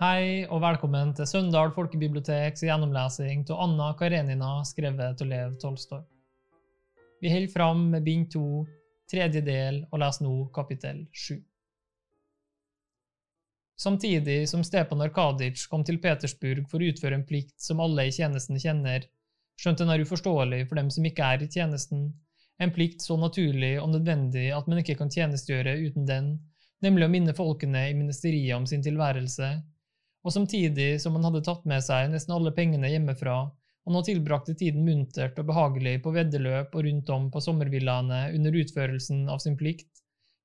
Hei og velkommen til Søndal folkebiblioteks gjennomlesing av Anna Karenina skrevet av Lev Tolstoy. Vi holder fram med bind to, tredje del, og leser nå kapittel sju. Samtidig som Stepan Arkadic kom til Petersburg for å utføre en plikt som alle i tjenesten kjenner, skjønt den er uforståelig for dem som ikke er i tjenesten, en plikt så naturlig og nødvendig at man ikke kan tjenestegjøre uten den, nemlig å minne folkene i ministeriet om sin tilværelse, og samtidig som han hadde tatt med seg nesten alle pengene hjemmefra, og nå tilbrakte tiden muntert og behagelig på veddeløp og rundt om på sommervillaene under utførelsen av sin plikt,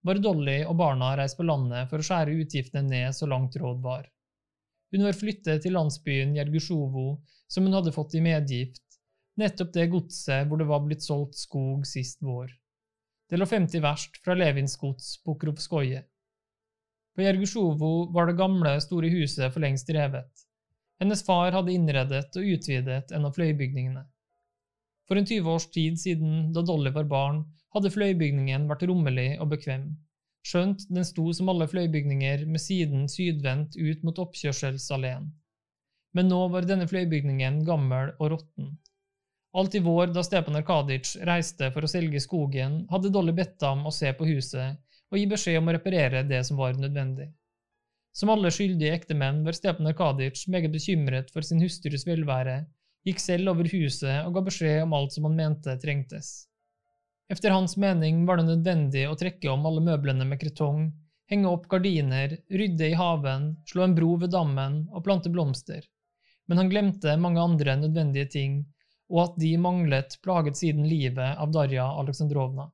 var Dolly og barna reist på landet for å skjære utgiftene ned så langt råd var. Hun var flyttet til landsbyen Jergusjovo, som hun hadde fått i medgift, nettopp det godset hvor det var blitt solgt skog sist vår. Det lå 50 verst fra Levins gods på Krovskoje. På Jergusjovo var det gamle, store huset for lengst revet. Hennes far hadde innredet og utvidet en av fløybygningene. For en 20 års tid siden, da Dolly var barn, hadde fløybygningen vært rommelig og bekvem, skjønt den sto som alle fløybygninger med siden sydvendt ut mot oppkjørselsalleen. Men nå var denne fløybygningen gammel og råtten. Alt i vår, da Stepan Arkadic reiste for å selge skogen, hadde Dolly bedt ham å se på huset og gi beskjed om å reparere det som var nødvendig. Som alle skyldige ektemenn var Stepan Arkadic meget bekymret for sin hustrus velvære, gikk selv over huset og ga beskjed om alt som han mente trengtes. Efter hans mening var det nødvendig å trekke om alle møblene med kretong, henge opp gardiner, rydde i haven, slå en bro ved dammen og plante blomster, men han glemte mange andre nødvendige ting, og at de manglet plaget siden livet av Darja Aleksandrovna.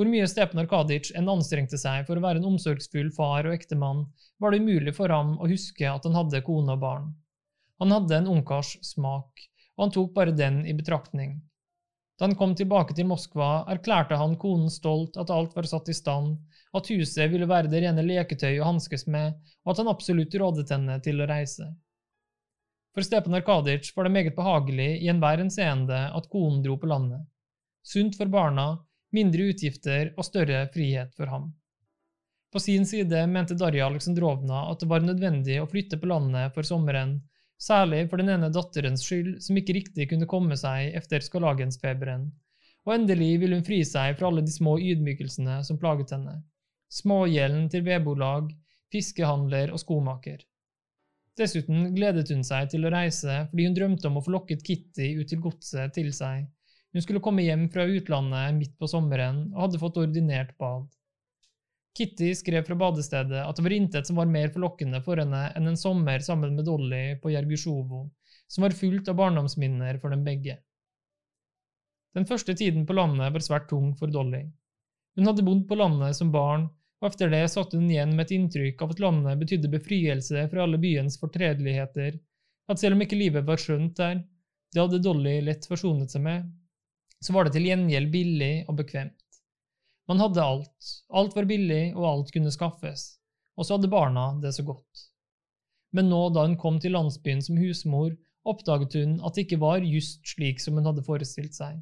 Hvor mye Stepan Arkadic enn anstrengte seg for å være en omsorgsfull far og ektemann, var det umulig for ham å huske at han hadde kone og barn. Han hadde en ungkars smak, og han tok bare den i betraktning. Da han kom tilbake til Moskva, erklærte han konen stolt at alt var satt i stand, at huset ville være det rene leketøy å hanskes med, og at han absolutt rådet henne til å reise. For Stepan Arkadic var det meget behagelig i enhver henseende at konen dro på landet. Sunt for barna, mindre utgifter og større frihet for ham. På sin side mente Darja Aleksandrovna at det var nødvendig å flytte på landet for sommeren, særlig for den ene datterens skyld som ikke riktig kunne komme seg etter skarlagensfeberen, og endelig ville hun fri seg fra alle de små ydmykelsene som plaget henne, smågjelden til vedbolag, fiskehandler og skomaker. Dessuten gledet hun seg til å reise fordi hun drømte om å få lokket Kitty ut til godset til seg, hun skulle komme hjem fra utlandet midt på sommeren og hadde fått ordinert bad. Kitty skrev fra badestedet at det var intet som var mer forlokkende for henne enn en sommer sammen med Dolly på Jergusjovo, som var fullt av barndomsminner for dem begge. Den første tiden på landet var svært tung for Dolly. Hun hadde bodd på landet som barn, og efter det satt hun igjen med et inntrykk av at landet betydde befrielse fra alle byens fortredeligheter, at selv om ikke livet var skjønt der, det hadde Dolly lett forsonet seg med, så var det til gjengjeld billig og bekvemt. Man hadde alt, alt var billig, og alt kunne skaffes, og så hadde barna det så godt. Men nå da hun kom til landsbyen som husmor, oppdaget hun at det ikke var just slik som hun hadde forestilt seg.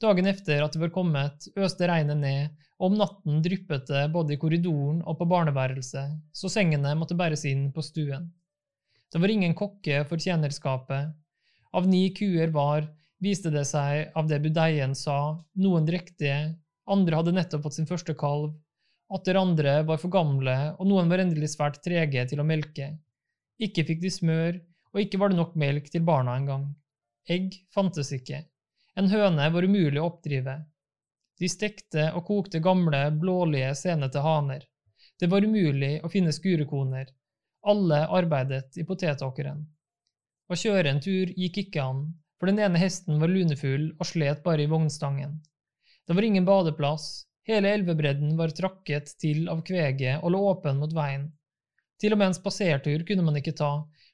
Dagen efter at det var kommet, øste regnet ned, og om natten dryppet det både i korridoren og på barneværelset, så sengene måtte bæres inn på stuen. Det var ingen kokke for tjenerskapet. Av ni kuer var, viste det seg av det budeien sa, noen drektige, andre hadde nettopp fått sin første kalv, atter andre var for gamle, og noen var endelig svært trege til å melke. Ikke fikk de smør, og ikke var det nok melk til barna engang. Egg fantes ikke. En høne var umulig å oppdrive. De stekte og kokte gamle, blålige, senete haner. Det var umulig å finne skurekoner. Alle arbeidet i potetåkeren. Å kjøre en tur gikk ikke an, for den ene hesten var lunefull og slet bare i vognstangen. Det var ingen badeplass, hele elvebredden var trakket til av kveget og lå åpen mot veien. Til og med en spasertur kunne man ikke ta,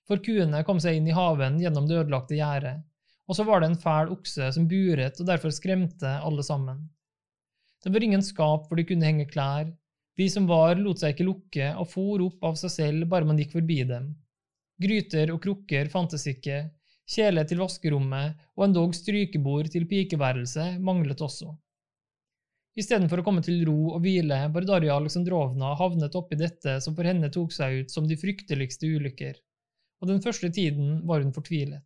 for kuene kom seg inn i haven gjennom det ødelagte gjerdet, og så var det en fæl okse som buret og derfor skremte alle sammen. Det var ingen skap hvor de kunne henge klær, de som var, lot seg ikke lukke og for opp av seg selv bare man gikk forbi dem. Gryter og krukker fantes ikke, Kjele til vaskerommet og endog strykebord til pikeværelse manglet også. Istedenfor å komme til ro og hvile, var Darja Aleksandrovna havnet oppi dette som for henne tok seg ut som de frykteligste ulykker, og den første tiden var hun fortvilet.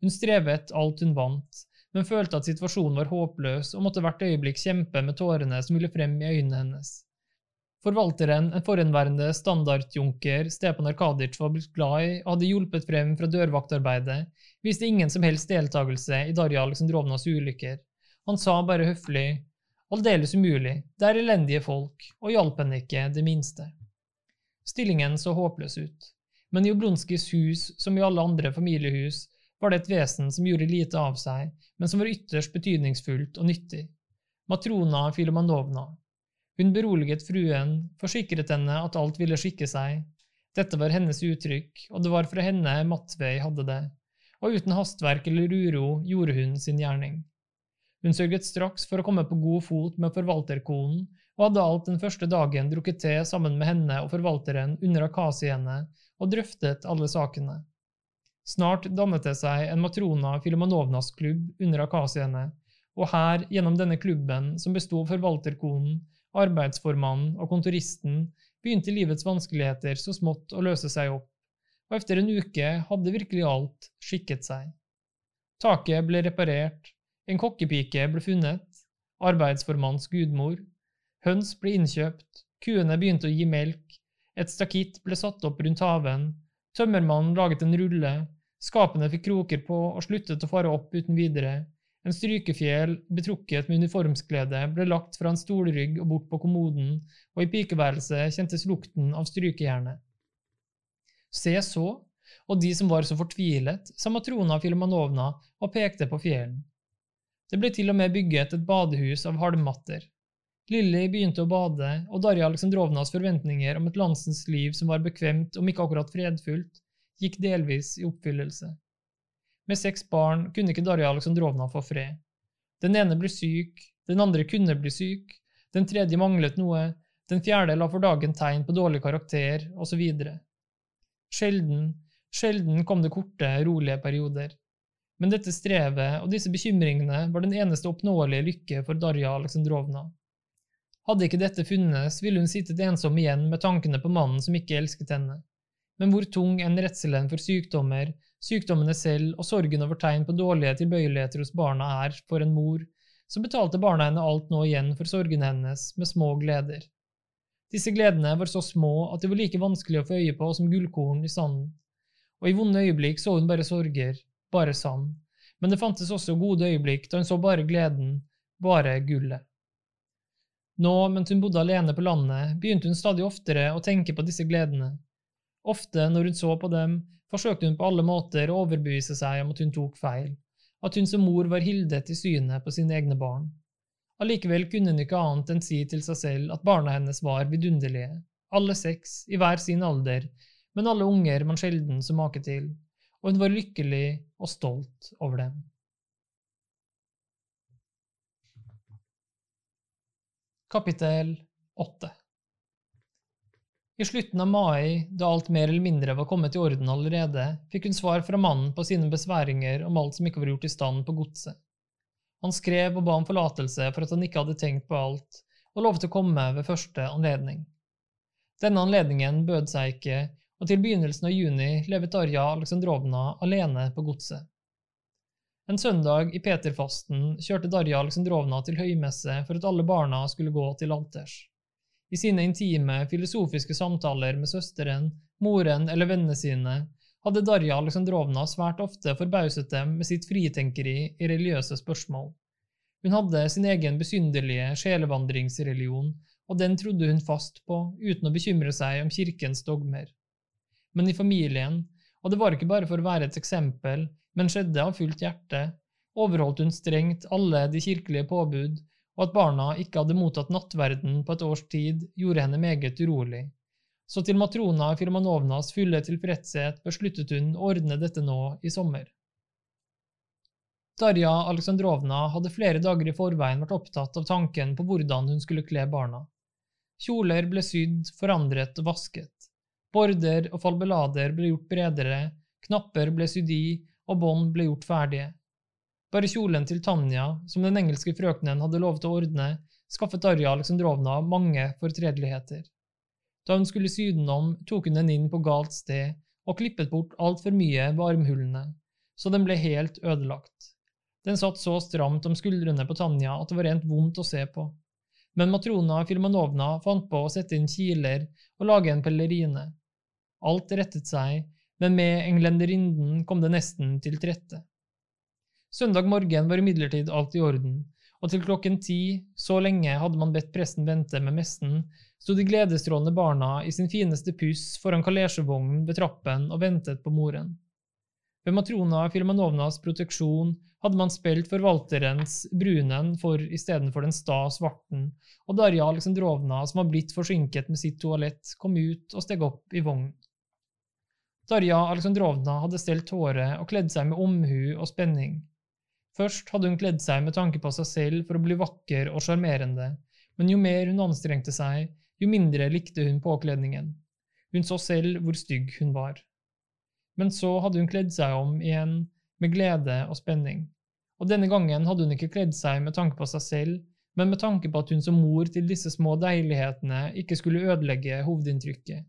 Hun strevet alt hun vant, men følte at situasjonen var håpløs og måtte hvert øyeblikk kjempe med tårene som ville frem i øynene hennes. Forvalteren, en forhenværende standardjunker Stepan Arkadic var blitt glad i og hadde hjulpet frem fra dørvaktarbeidet, viste ingen som helst deltakelse i Darja Aleksandrovnas ulykker. Han sa bare høflig Aldeles umulig, det er elendige folk, og hjalp henne ikke det minste. Stillingen så håpløs ut, men i Oblonskijs hus, som i alle andre familiehus, var det et vesen som gjorde lite av seg, men som var ytterst betydningsfullt og nyttig. Matrona Filomanovna. Hun beroliget fruen, forsikret henne at alt ville skikke seg. Dette var hennes uttrykk, og det var fra henne Matvei hadde det, og uten hastverk eller uro gjorde hun sin gjerning. Hun sørget straks for å komme på god fot med forvalterkonen, og hadde alt den første dagen drukket te sammen med henne og forvalteren under akasiene og drøftet alle sakene. Snart dannet det seg en Matrona Filomanovnas klubb under akasiene, og her, gjennom denne klubben, som besto av forvalterkonen, arbeidsformannen og kontoristen, begynte livets vanskeligheter så smått å løse seg opp, og etter en uke hadde virkelig alt skikket seg. Taket ble reparert, en kokkepike ble funnet, arbeidsformanns gudmor, høns ble innkjøpt, kuene begynte å gi melk, et stakitt ble satt opp rundt haven, tømmermannen laget en rulle, skapene fikk kroker på og sluttet å fare opp uten videre, en strykefjel betrukket med uniformsklede ble lagt fra en stolrygg og bort på kommoden, og i pikeværelset kjentes lukten av strykejernet. Se så, og de som var så fortvilet, sa Matrona Filmanovna og pekte på fjellen. Det ble til og med bygget et badehus av halmmatter. Lilly begynte å bade, og Darja Aleksandrovnas forventninger om et landsens liv som var bekvemt, om ikke akkurat fredfullt, gikk delvis i oppfyllelse. Med seks barn kunne ikke Darja Aleksandrovna få fred. Den ene ble syk, den andre kunne bli syk, den tredje manglet noe, den fjerde la for dagen tegn på dårlig karakter, osv. Sjelden, sjelden kom det korte, rolige perioder. Men dette strevet og disse bekymringene var den eneste oppnåelige lykke for Darja Aleksandrovna. Hadde ikke dette funnes, ville hun sittet ensom igjen med tankene på mannen som ikke elsket henne. Men hvor tung enn redselen for sykdommer, sykdommene selv og sorgen over tegn på dårlige tilbøyeligheter hos barna er for en mor, så betalte barna henne alt nå igjen for sorgene hennes med små gleder. Disse gledene var så små at de var like vanskelig å få øye på som gullkorn i sanden, og i vonde øyeblikk så hun bare sorger, bare sand, men det fantes også gode øyeblikk da hun så bare gleden, bare gullet. Nå, mens hun bodde alene på landet, begynte hun stadig oftere å tenke på disse gledene. Ofte når hun så på dem, forsøkte hun på alle måter å overbevise seg om at hun tok feil, at hun som mor var hildet i synet på sine egne barn. Allikevel kunne hun ikke annet enn si til seg selv at barna hennes var vidunderlige, alle seks, i hver sin alder, men alle unger man sjelden så make til og hun var lykkelig og stolt over dem. Kapittel 8 I slutten av mai, da alt mer eller mindre var kommet i orden allerede, fikk hun svar fra mannen på sine besværinger om alt som ikke var gjort i stand på godset. Han skrev og ba om forlatelse for at han ikke hadde tenkt på alt, og lovet å komme ved første anledning. Denne anledningen bød seg ikke, og til begynnelsen av juni levet Darja Aleksandrovna alene på godset. En søndag i Peterfasten kjørte Darja Aleksandrovna til høymesse for at alle barna skulle gå til alters. I sine intime, filosofiske samtaler med søsteren, moren eller vennene sine hadde Darja Aleksandrovna svært ofte forbauset dem med sitt fritenkeri i religiøse spørsmål. Hun hadde sin egen besynderlige sjelevandringsreligion, og den trodde hun fast på uten å bekymre seg om kirkens dogmer men i familien, og det var ikke bare for å være et eksempel, men skjedde av fullt hjerte, overholdt hun strengt alle de kirkelige påbud, og at barna ikke hadde mottatt nattverden på et års tid, gjorde henne meget urolig. Så til matrona Firmanovnas fulle tilfredshet besluttet hun å ordne dette nå i sommer. Darja Aleksandrovna hadde flere dager i forveien vært opptatt av tanken på hvordan hun skulle kle barna. Kjoler ble sydd, forandret og vasket. Border og falbelader ble gjort bredere, knapper ble sydd i, og bånd ble gjort ferdige. Bare kjolen til Tanja, som den engelske frøkenen hadde lovet å ordne, skaffet Darja Aleksandrovna mange fortredeligheter. Da hun skulle sy den om, tok hun den inn på galt sted og klippet bort altfor mye ved armhulene, så den ble helt ødelagt. Den satt så stramt om skuldrene på Tanja at det var rent vondt å se på. Men matrona Filmanovna fant på å sette inn kiler og lage en pellerine. Alt rettet seg, men med englenderinden kom det nesten til trette. Søndag morgen var imidlertid alt i orden, og til klokken ti, så lenge hadde man bedt presten vente med messen, sto de gledesstrålende barna i sin fineste puss foran kalesjevognen ved trappen og ventet på moren. Ved matrona Filmanovnas proteksjon hadde man spilt forvalterens brunen for istedenfor den sta svarten, og Darja Aleksandrovna, som var blitt forsinket med sitt toalett, kom ut og steg opp i vognen. Darja Aleksandrovna hadde stelt håret og kledd seg med omhu og spenning. Først hadde hun kledd seg med tanke på seg selv for å bli vakker og sjarmerende, men jo mer hun anstrengte seg, jo mindre likte hun påkledningen. Hun så selv hvor stygg hun var. Men så hadde hun kledd seg om igjen med glede og spenning, og denne gangen hadde hun ikke kledd seg med tanke på seg selv, men med tanke på at hun som mor til disse små deilighetene ikke skulle ødelegge hovedinntrykket.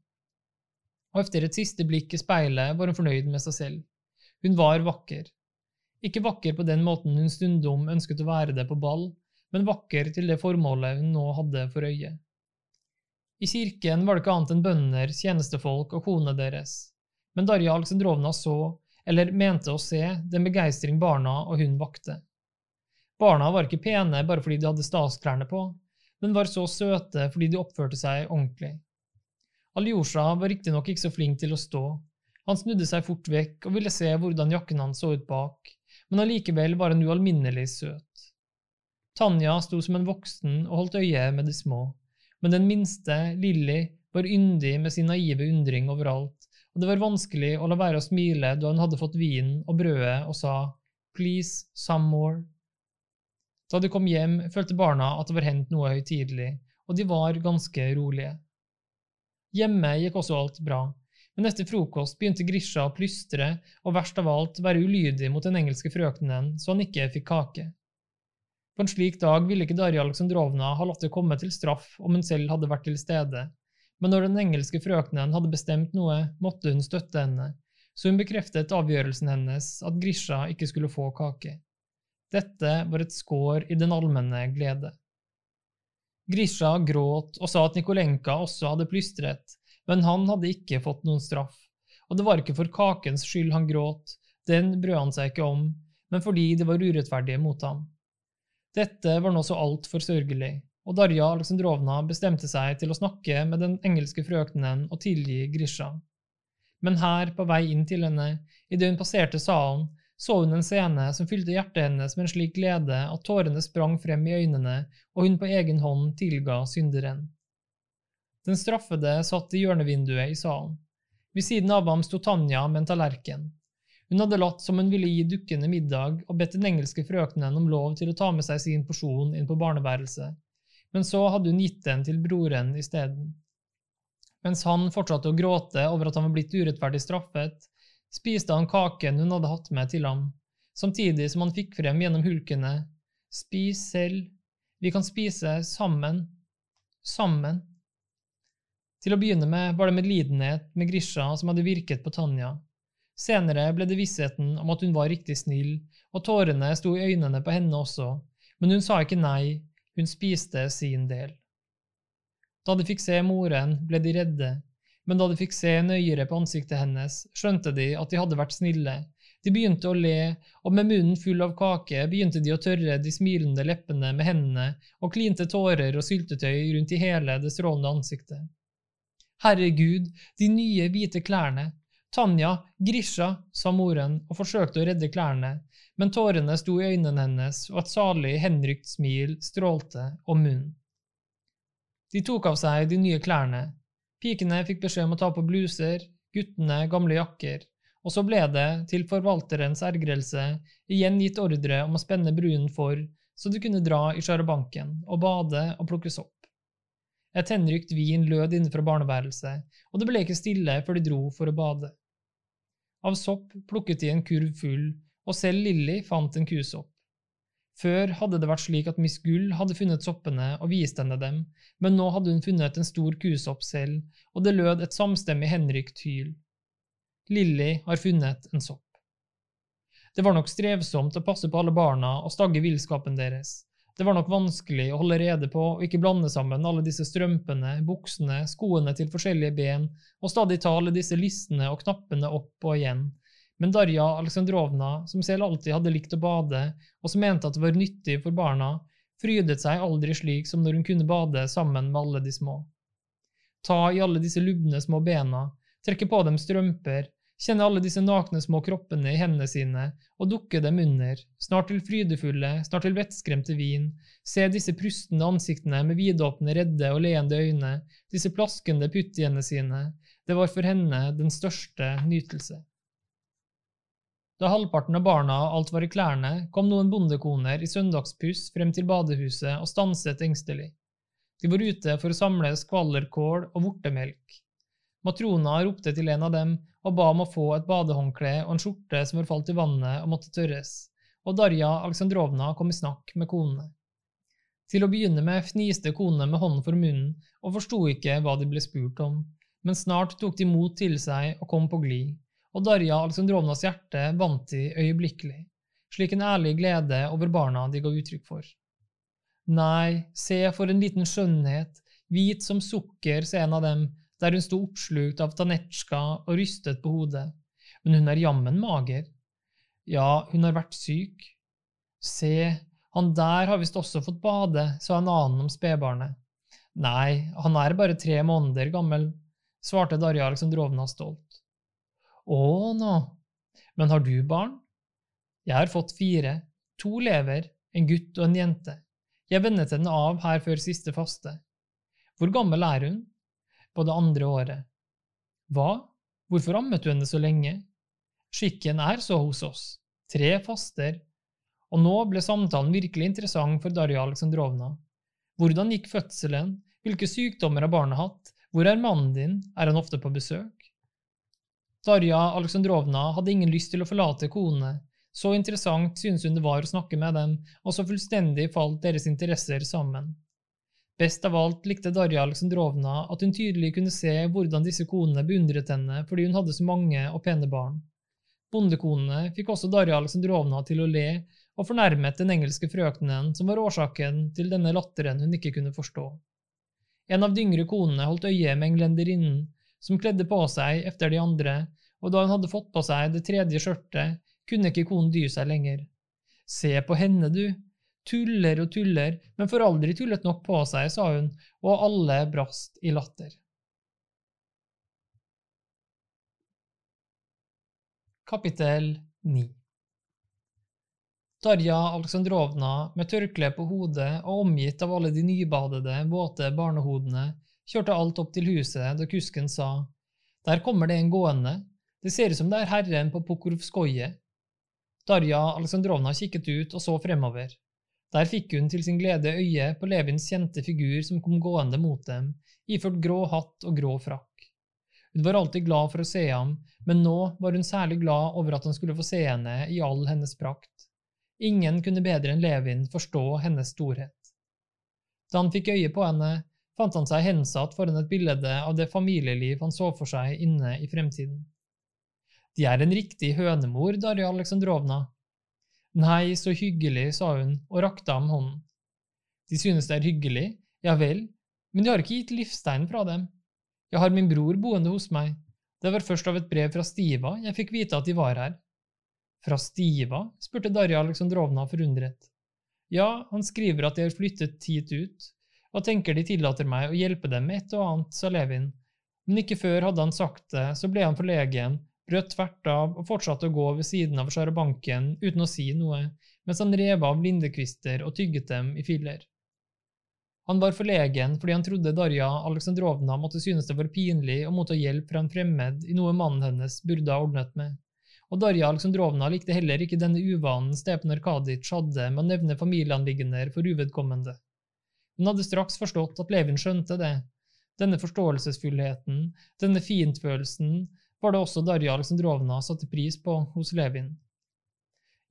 Og etter et siste blikk i speilet var hun fornøyd med seg selv. Hun var vakker. Ikke vakker på den måten hun stundom ønsket å være det på ball, men vakker til det formålet hun nå hadde for øye. I kirken var det ikke annet enn bønder, tjenestefolk og konene deres, men Darja Aleksandrovna så, eller mente å se, den begeistring barna og hun vakte. Barna var ikke pene bare fordi de hadde stasklærne på, men var så søte fordi de oppførte seg ordentlig. Aljosha var riktignok ikke så flink til å stå, han snudde seg fort vekk og ville se hvordan jakken hans så ut bak, men allikevel var en ualminnelig søt. Tanja sto som en voksen og holdt øye med de små, men den minste, Lilly, var yndig med sin naive undring overalt, og det var vanskelig å la være å smile da hun hadde fått vinen og brødet og sa please, some more. Da de kom hjem, følte barna at det var hendt noe høytidelig, og de var ganske rolige. Hjemme gikk også alt bra, men etter frokost begynte Grisha å plystre og verst av alt være ulydig mot den engelske frøkenen så han ikke fikk kake. På en slik dag ville ikke Darja Aleksandrovna ha latt det komme til straff om hun selv hadde vært til stede, men når den engelske frøkenen hadde bestemt noe, måtte hun støtte henne, så hun bekreftet avgjørelsen hennes at Grisha ikke skulle få kake. Dette var et skår i den allmenne glede. Grisha gråt og sa at Nikolenka også hadde plystret, men han hadde ikke fått noen straff, og det var ikke for kakens skyld han gråt, den brød han seg ikke om, men fordi det var urettferdige mot ham. Dette var nå så altfor sørgelig, og Darja Aleksandrovna bestemte seg til å snakke med den engelske frøkenen og tilgi Grisha. Men her, på vei inn til henne, idet hun passerte salen, så hun en scene som fylte hjertet hennes med en slik glede at tårene sprang frem i øynene, og hun på egen hånd tilga synderen. Den straffede satt i hjørnevinduet i salen. Ved siden av ham sto Tanja med en tallerken. Hun hadde latt som hun ville gi dukkene middag, og bedt den engelske frøkenen om lov til å ta med seg sin porsjon inn på barneværelset, men så hadde hun gitt den til broren isteden. Mens han fortsatte å gråte over at han var blitt urettferdig straffet, spiste han kaken hun hadde hatt med til ham, samtidig som han fikk frem gjennom hulkene, Spis selv, vi kan spise sammen, sammen. Til å begynne med var det medlidenhet med Grisha som hadde virket på Tanja. Senere ble det vissheten om at hun var riktig snill, og tårene sto i øynene på henne også, men hun sa ikke nei, hun spiste sin del. Da de fikk se moren, ble de redde, men da de fikk se nøyere på ansiktet hennes, skjønte de at de hadde vært snille. De begynte å le, og med munnen full av kake begynte de å tørre de smilende leppene med hendene og klinte tårer og syltetøy rundt i hele det strålende ansiktet. Herregud, de nye hvite klærne. Tanja, Grisha, sa moren og forsøkte å redde klærne, men tårene sto i øynene hennes, og et salig, henrykt smil strålte om munnen. De tok av seg de nye klærne. Pikene fikk beskjed om å ta på bluser, guttene gamle jakker, og så ble det, til forvalterens ergrelse, igjen gitt ordre om å spenne brunen for, så de kunne dra i sjarabanken og bade og plukke opp. Et henrykt vin lød innenfra barneværelset, og det ble ikke stille før de dro for å bade. Av sopp plukket de en kurv full, og selv Lilly fant en kusopp. Før hadde det vært slik at Miss Gull hadde funnet soppene og vist henne dem, men nå hadde hun funnet en stor kusopp selv, og det lød et samstemmig henrykt hyl. Lilly har funnet en sopp. Det var nok strevsomt å passe på alle barna og stagge villskapen deres. Det var nok vanskelig å holde rede på og ikke blande sammen alle disse strømpene, buksene, skoene til forskjellige ben, og stadig ta alle disse listene og knappene opp og igjen, men Darja Aleksandrovna, som selv alltid hadde likt å bade, og som mente at det var nyttig for barna, frydet seg aldri slik som når hun kunne bade sammen med alle de små. Ta i alle disse lubne små bena, trekke på dem strømper, kjenne alle disse nakne små kroppene i hendene sine og dukke dem under, snart til frydefulle, snart til vettskremte vin, se disse prustende ansiktene med vidåpne, redde og leende øyne, disse plaskende puttjene sine, det var for henne den største nytelse. Da halvparten av barna alt var i klærne, kom noen bondekoner i søndagspuss frem til badehuset og stanset engstelig. De var ute for å samle skvallerkål og vortemelk. Matrona ropte til en av dem og ba om å få et badehåndkle og en skjorte som var falt i vannet og måtte tørres, og Darja Aleksandrovna kom i snakk med konene. Til å begynne med fniste konene med hånden for munnen og forsto ikke hva de ble spurt om, men snart tok de mot til seg og kom på glid og Darja Aleksandrovnas hjerte vant de øyeblikkelig, slik en ærlig glede over barna de ga uttrykk for. Nei, se for en liten skjønnhet, hvit som sukker, sa en av dem, der hun sto oppslukt av Tanetsjka og rystet på hodet, men hun er jammen mager. Ja, hun har vært syk. Se, han der har visst også fått bade, sa en annen om spedbarnet. Nei, han er bare tre måneder gammel, svarte Darja Aleksandrovna stolt. Å nå, men har du barn? Jeg har fått fire, to lever, en gutt og en jente. Jeg vennet henne av her før siste faste. Hvor gammel er hun? På det andre året. Hva, hvorfor ammet du henne så lenge? Skikken er så hos oss, tre faster, og nå ble samtalen virkelig interessant for Darja Aleksandrovna. Hvordan gikk fødselen, hvilke sykdommer har barnet hatt, hvor er mannen din, er han ofte på besøk? Darja Aleksandrovna hadde ingen lyst til å forlate konene, så interessant syntes hun det var å snakke med dem, og så fullstendig falt deres interesser sammen. Best av alt likte Darja Aleksandrovna at hun tydelig kunne se hvordan disse konene beundret henne fordi hun hadde så mange og pene barn. Bondekonene fikk også Darja Aleksandrovna til å le, og fornærmet den engelske frøkenen som var årsaken til denne latteren hun ikke kunne forstå. En av de yngre konene holdt øye med englenderinnen, som kledde på seg efter de andre, og da hun hadde fått på seg det tredje skjørtet, kunne ikke konen dy seg lenger. Se på henne, du. Tuller og tuller, men får aldri tullet nok på seg, sa hun, og alle brast i latter. Kapittel 9 Darja Aleksandrovna, med tørkle på hodet og omgitt av alle de nybadede, våte barnehodene, kjørte alt opp til huset da kusken sa Der kommer det en gående, det ser ut som det er herren på Pokrovskoje. Darja Aleksandrovna kikket ut og så fremover. Der fikk hun til sin glede øye på Levins kjente figur som kom gående mot dem, iført grå hatt og grå frakk. Hun var alltid glad for å se ham, men nå var hun særlig glad over at han skulle få se henne i all hennes prakt. Ingen kunne bedre enn Levin forstå hennes storhet. Da han fikk øye på henne, fant han seg hensatt foran et bilde av det familieliv han så for seg inne i fremtiden. De er en riktig hønemor, Darja Aleksandrovna. Nei, så hyggelig, sa hun og rakte ham hånden. De synes det er hyggelig, ja vel, men de har ikke gitt livsteinen fra dem. Jeg har min bror boende hos meg. Det var først av et brev fra Stiva jeg fikk vite at de var her. Fra Stiva? spurte Darja Aleksandrovna forundret. Ja, han skriver at de har flyttet hit ut, og tenker de tillater meg å hjelpe dem med et og annet, sa Levin, men ikke før hadde han sagt det, så ble han forlegen, brøt tvert av og fortsatte å gå ved siden av sjarabanken uten å si noe, mens han rev av lindekvister og tygget dem i filler. Han var forlegen fordi han trodde Darja Aleksandrovna måtte synes det var pinlig å motta hjelp fra en fremmed i noe mannen hennes burde ha ordnet med, og Darja Aleksandrovna likte heller ikke denne uvanen Stepan Arkadic hadde med å nevne familieanliggender for uvedkommende. Hun hadde straks forstått at Levin skjønte det. Denne forståelsesfullheten, denne fintfølelsen, var det også Darja Aleksandrovna satte pris på hos Levin.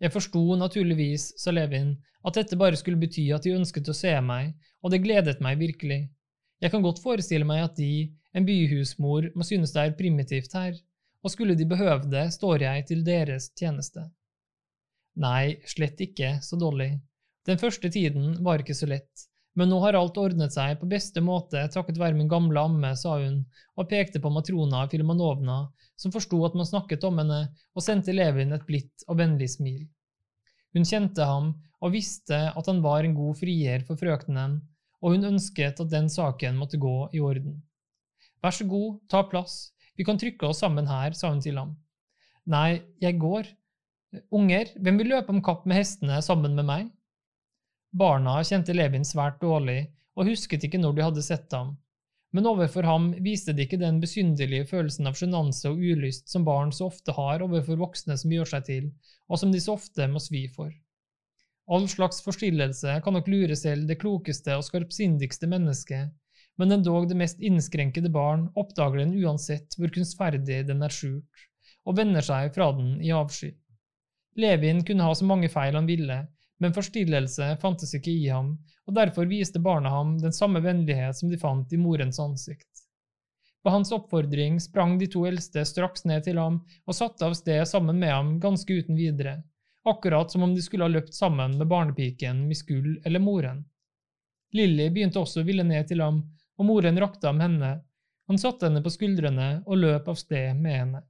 Jeg forsto naturligvis, sa Levin, at dette bare skulle bety at de ønsket å se meg, og det gledet meg virkelig. Jeg kan godt forestille meg at de, en byhusmor, må synes det er primitivt her, og skulle de behøve det, står jeg til deres tjeneste. Nei, slett ikke, sa Dolly. Den første tiden var ikke så lett, men nå har alt ordnet seg på beste måte takket være min gamle amme, sa hun, og pekte på Matrona Filmanovna, som forsto at man snakket om henne, og sendte Levin et blidt og vennlig smil. Hun kjente ham og visste at han var en god frier for frøkenen, og hun ønsket at den saken måtte gå i orden. Vær så god, ta plass, vi kan trykke oss sammen her, sa hun til ham. Nei, jeg går. Unger, hvem vil løpe om kapp med hestene sammen med meg? Barna kjente Levin svært dårlig og husket ikke når de hadde sett ham, men overfor ham viste de ikke den besynderlige følelsen av sjenanse og ulyst som barn så ofte har overfor voksne som gjør seg til, og som de så ofte må svi for. All slags forstillelse kan nok lure selv det klokeste og skarpsindigste mennesket, men endog det mest innskrenkede barn oppdager den uansett hvor kunstferdig den er skjult, og vender seg fra den i avsky. Levin kunne ha så mange feil han ville, men forstillelse fantes ikke i ham, og derfor viste barna ham den samme vennlighet som de fant i morens ansikt. På hans oppfordring sprang de to eldste straks ned til ham og satte av sted sammen med ham ganske uten videre, akkurat som om de skulle ha løpt sammen med barnepiken Miskull eller moren. Lilly begynte også å ville ned til ham, og moren rakte ham henne. Han satte henne på skuldrene og løp av sted med henne.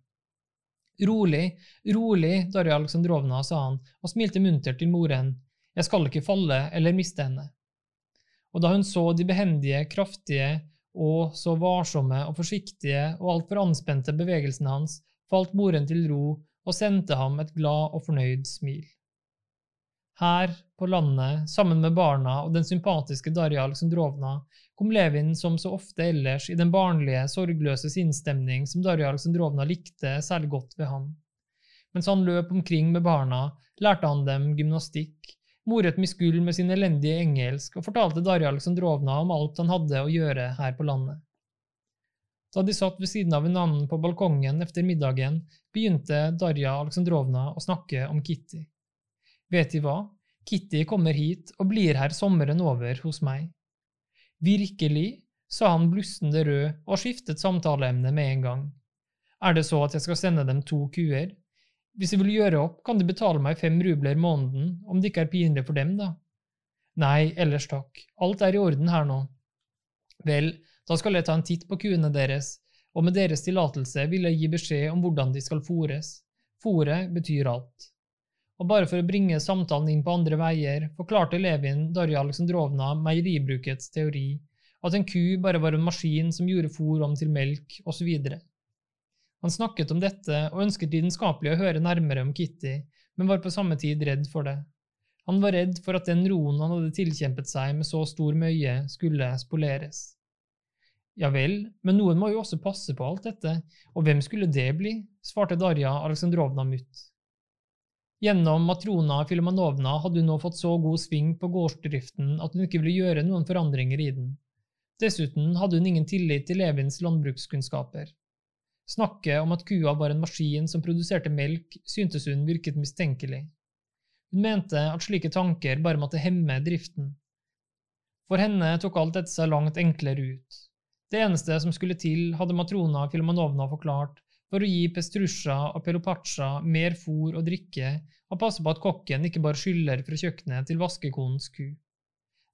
Rolig, rolig, Darja Aleksandrovna, sa han og smilte muntert til moren, jeg skal ikke falle eller miste henne. Og da hun så de behendige, kraftige og så varsomme og forsiktige og altfor anspente bevegelsene hans, falt moren til ro og sendte ham et glad og fornøyd smil. Her, på landet, sammen med barna og den sympatiske Darja Aleksandrovna, kom Levin som så ofte ellers i den barnlige, sorgløse sinnsstemning som Darja Aleksandrovna likte særlig godt ved ham. Mens han løp omkring med barna, lærte han dem gymnastikk, moret Miskull med sin elendige engelsk og fortalte Darja Aleksandrovna om alt han hadde å gjøre her på landet. Da de satt ved siden av hverandre på balkongen etter middagen, begynte Darja Aleksandrovna å snakke om Kitty. Vet De hva, Kitty kommer hit og blir her sommeren over hos meg. Virkelig, sa han blussende rød og skiftet samtaleemne med en gang. Er det så at jeg skal sende dem to kuer? Hvis jeg vil gjøre opp, kan de betale meg fem rubler måneden, om det ikke er pinlig for dem, da. Nei, ellers takk, alt er i orden her nå. Vel, da skal jeg ta en titt på kuene deres, og med deres tillatelse vil jeg gi beskjed om hvordan de skal fôres. Fôret betyr alt og bare for å bringe samtalen inn på andre veier, forklarte Levin Darja Aleksandrovna meieribrukets teori, at en ku bare var en maskin som gjorde fôr om til melk, osv. Han snakket om dette og ønsket lidenskapelig å høre nærmere om Kitty, men var på samme tid redd for det. Han var redd for at den roen han hadde tilkjempet seg med så stor møye, skulle spoleres. Ja vel, men noen må jo også passe på alt dette, og hvem skulle det bli? svarte Darja Aleksandrovna mutt. Gjennom Matrona Filmanovna hadde hun nå fått så god sving på gårdsdriften at hun ikke ville gjøre noen forandringer i den. Dessuten hadde hun ingen tillit til Levins landbrukskunnskaper. Snakket om at kua var en maskin som produserte melk, syntes hun virket mistenkelig. Hun mente at slike tanker bare måtte hemme driften. For henne tok alt dette seg langt enklere ut. Det eneste som skulle til, hadde Matrona Filmanovna forklart, for å gi Pestrusja og Pelopaccia mer fôr og drikke og passe på at kokken ikke bare skyller fra kjøkkenet til vaskekonens ku.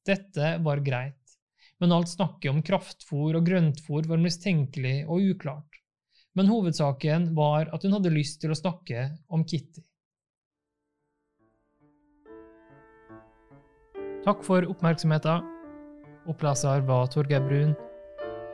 Dette var greit, men alt snakket om kraftfôr og grøntfôr var mistenkelig og uklart. Men hovedsaken var at hun hadde lyst til å snakke om Kitty. Takk for oppmerksomheten. Oppleser var Torgeir Brun.